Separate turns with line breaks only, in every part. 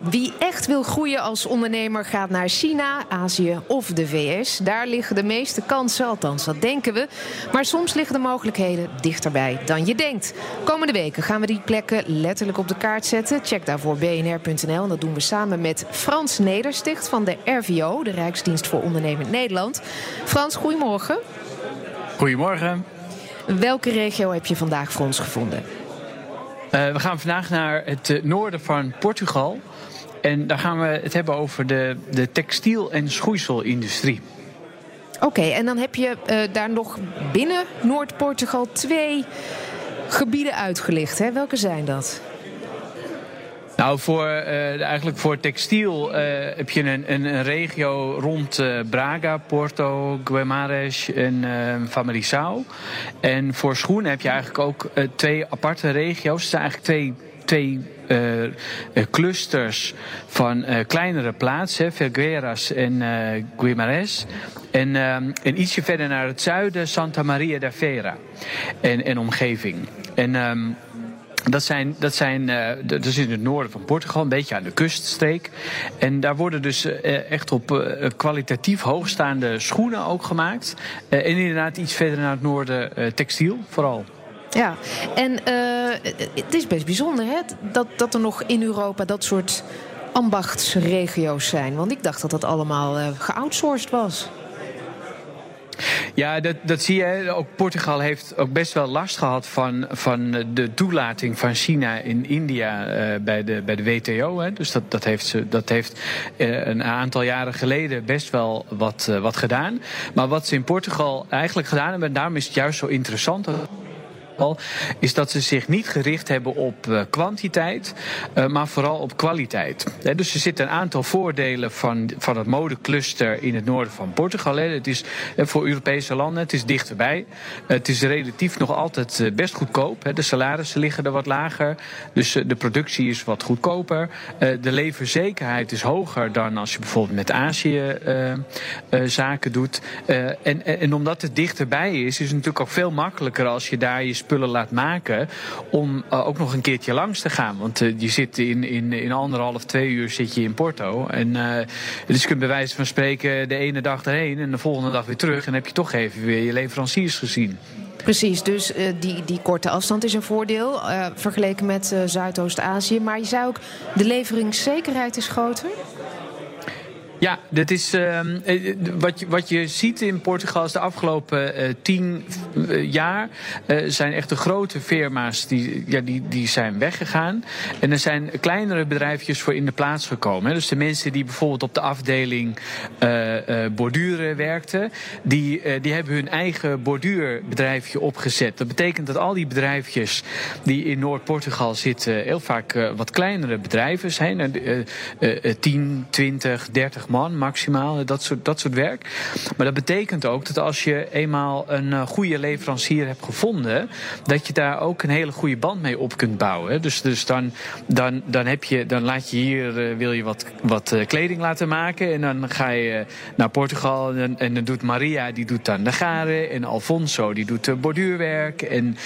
Wie echt wil groeien als ondernemer gaat naar China, Azië of de VS. Daar liggen de meeste kansen, althans dat denken we. Maar soms liggen de mogelijkheden dichterbij dan je denkt. Komende weken gaan we die plekken letterlijk op de kaart zetten. Check daarvoor bnr.nl en dat doen we samen met Frans Nedersticht van de RVO, de Rijksdienst voor Ondernemend Nederland. Frans, goedemorgen.
Goedemorgen.
Welke regio heb je vandaag voor ons gevonden?
Uh, we gaan vandaag naar het eh, noorden van Portugal. En daar gaan we het hebben over de, de textiel- en schoeiselindustrie.
Oké, en dan heb je uh, daar nog binnen Noord-Portugal twee gebieden uitgelicht. Hè? Welke zijn dat?
Nou, voor, uh, eigenlijk voor textiel uh, heb je een, een, een regio rond uh, Braga, Porto, Guimarães en Famalicão. En voor schoenen heb je eigenlijk ook twee aparte regio's. Het zijn eigenlijk twee, twee clusters van kleinere plaatsen, Figueras en Guimarães. En, ietsje verder naar het zuiden, Santa Maria da Feira en, en omgeving. En... Um, dat, zijn, dat, zijn, uh, dat is in het noorden van Portugal, een beetje aan de kuststreek. En daar worden dus uh, echt op uh, kwalitatief hoogstaande schoenen ook gemaakt. en inderdaad iets verder naar het noorden textiel vooral.
Ja, en het is best bijzonder hè, dat, dat er nog in Europa dat soort ambachtsregio's zijn. Want ik dacht dat dat allemaal geoutsourced was.
Ja, dat, dat zie je. Ook Portugal heeft ook best wel last gehad van, van de toelating van China in India uh, bij, de, bij de WTO. Hè. Dus dat, dat heeft, ze, dat heeft uh, een aantal jaren geleden best wel wat, uh, wat gedaan. Maar wat ze in Portugal eigenlijk gedaan hebben, en daarom is het juist zo interessant is dat ze zich niet gericht hebben op uh, kwantiteit, uh, maar vooral op kwaliteit. Dus er zitten een aantal voordelen van, van het modecluster in het noorden van Portugal. He. Het is uh, voor Europese landen, het is dichterbij. het is relatief nog altijd best goedkoop. De salarissen liggen er wat lager, dus de productie is wat goedkoper. de leverzekerheid is hoger dan als je bijvoorbeeld met Azië zaken doet. en, en omdat het dichterbij is, is het natuurlijk ook veel makkelijker als je daar je spullen laat maken. om uh, ook nog een keertje langs te gaan. Want uh, je zit in, in, in anderhalf, twee uur zit je in Porto. En dus je kunt bij wijze van spreken de ene dag erheen en de volgende dag weer terug. En heb je toch even weer je leveranciers gezien.
Precies, dus uh, die, die korte afstand is een voordeel vergeleken met Zuidoost-Azië. Maar je zei ook, de leveringszekerheid is groter?
Ja, dat is, uh, wat, je, wat je ziet in Portugal is de afgelopen uh, tien uh, jaar zijn echt de grote firma's die, ja, die, die zijn weggegaan. En er zijn kleinere bedrijfjes voor in de plaats gekomen. Dus de mensen die bijvoorbeeld op de afdeling borduren werkten, die, die hebben hun eigen borduurbedrijfje opgezet. Dat betekent dat al die bedrijfjes die in Noord-Portugal zitten heel vaak wat kleinere bedrijven zijn. 10, 20, 30 man maximaal, dat soort, dat soort werk. Maar dat betekent ook dat als je eenmaal een uh, goede leverancier hebt gevonden, dat je daar ook een hele goede band mee op kunt bouwen. Dus, dus dan, dan, dan, heb je, dan laat je hier, uh, wil je wat, wat uh, kleding laten maken. En dan ga je naar Portugal en, en dan doet Maria, die doet dan de garen. En Alfonso, die doet borduurwerk. En,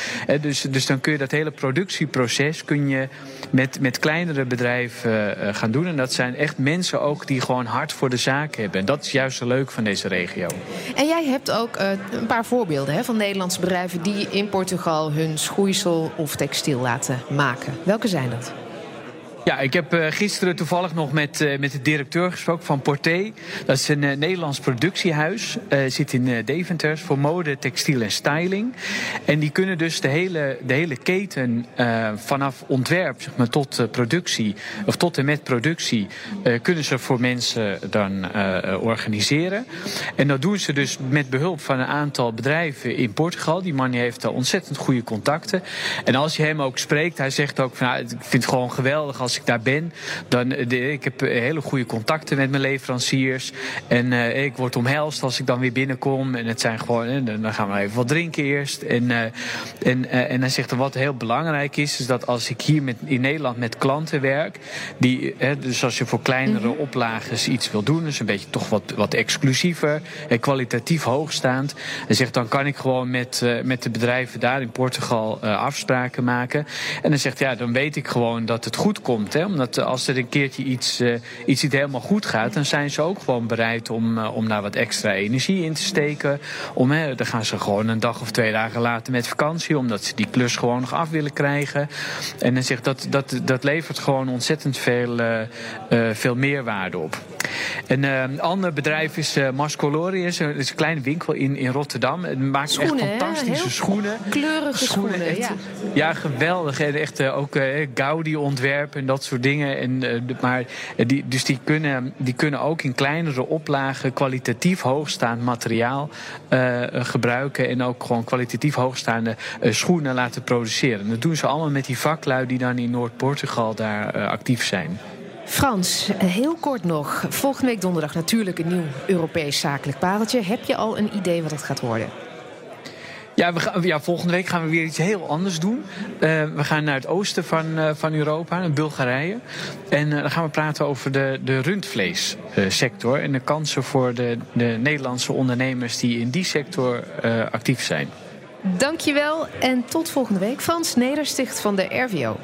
dus, dus dan kun je dat hele productieproces kun je met, met kleinere bedrijven gaan doen. En dat zijn echt mensen ook die gewoon hard voor de zaak hebben. En dat is juist zo leuk van deze regio.
En jij hebt ook uh, een paar voorbeelden hè, van Nederlandse bedrijven die in Portugal hun schoeisel of textiel laten maken. Welke zijn dat?
Ja, ik heb uh, gisteren toevallig nog met, uh, met de directeur gesproken van Porté. Dat is een uh, Nederlands productiehuis. zit in Deventer voor mode, textiel en styling. En die kunnen dus de hele, de hele keten vanaf ontwerp zeg maar, tot productie, of tot en met productie, kunnen ze voor mensen dan organiseren. En dat doen ze dus met behulp van een aantal bedrijven in Portugal. Die man heeft daar ontzettend goede contacten. En als je hem ook spreekt, hij zegt ook van nou, ik vind het gewoon geweldig als als ik daar ben, dan de, ik heb hele goede contacten met mijn leveranciers. En uh, ik word omhelst als ik dan weer binnenkom. En het zijn gewoon, dan gaan we even wat drinken eerst. En, uh, en, en hij zegt er wat heel belangrijk is, is dat als ik hier met, in Nederland met klanten werk, die, dus als je voor kleinere -hmm. oplages iets wil doen, dus een beetje toch wat, wat exclusiever en kwalitatief hoogstaand. Hij zegt dan kan ik gewoon met, met de bedrijven daar in Portugal afspraken maken. En dan zegt ja, dan weet ik gewoon dat het goed komt komt. Hè? Omdat als er een keertje iets, iets niet helemaal goed gaat, dan zijn ze ook gewoon bereid om, om daar wat extra energie in te steken. Om, hè, dan gaan ze gewoon een dag of twee dagen later met vakantie, omdat ze die klus gewoon nog af willen krijgen. En dan zegt dat, dat, dat levert gewoon ontzettend veel, veel meerwaarde op. Een uh, ander bedrijf is uh, Mascolorius. Het is een kleine winkel in, in Rotterdam. Het maakt
schoenen,
echt fantastische schoenen.
Kleurige schoenen,
echt,
ja.
ja. geweldig. Echt uh, ook Gaudi-ontwerpen en dat soort dingen. En, de, maar, die, dus die kunnen, die kunnen ook in kleinere oplagen kwalitatief hoogstaand materiaal gebruiken. En ook gewoon kwalitatief hoogstaande schoenen laten produceren. Dat doen ze allemaal met die vaklui die dan in Noord-Portugal daar actief zijn.
Frans, heel kort nog. Volgende week donderdag natuurlijk een nieuw Europees zakelijk pareltje. Heb je al een idee wat het gaat worden?
Ja, we gaan, ja, volgende week gaan we weer iets heel anders doen. Uh, we gaan naar het oosten van, uh, van Europa, naar Bulgarije. En uh, dan gaan we praten over de, de rundvleessector en de kansen voor de, de Nederlandse ondernemers die in die sector actief zijn.
Dankjewel en tot volgende week. Frans Nedersticht van de RVO.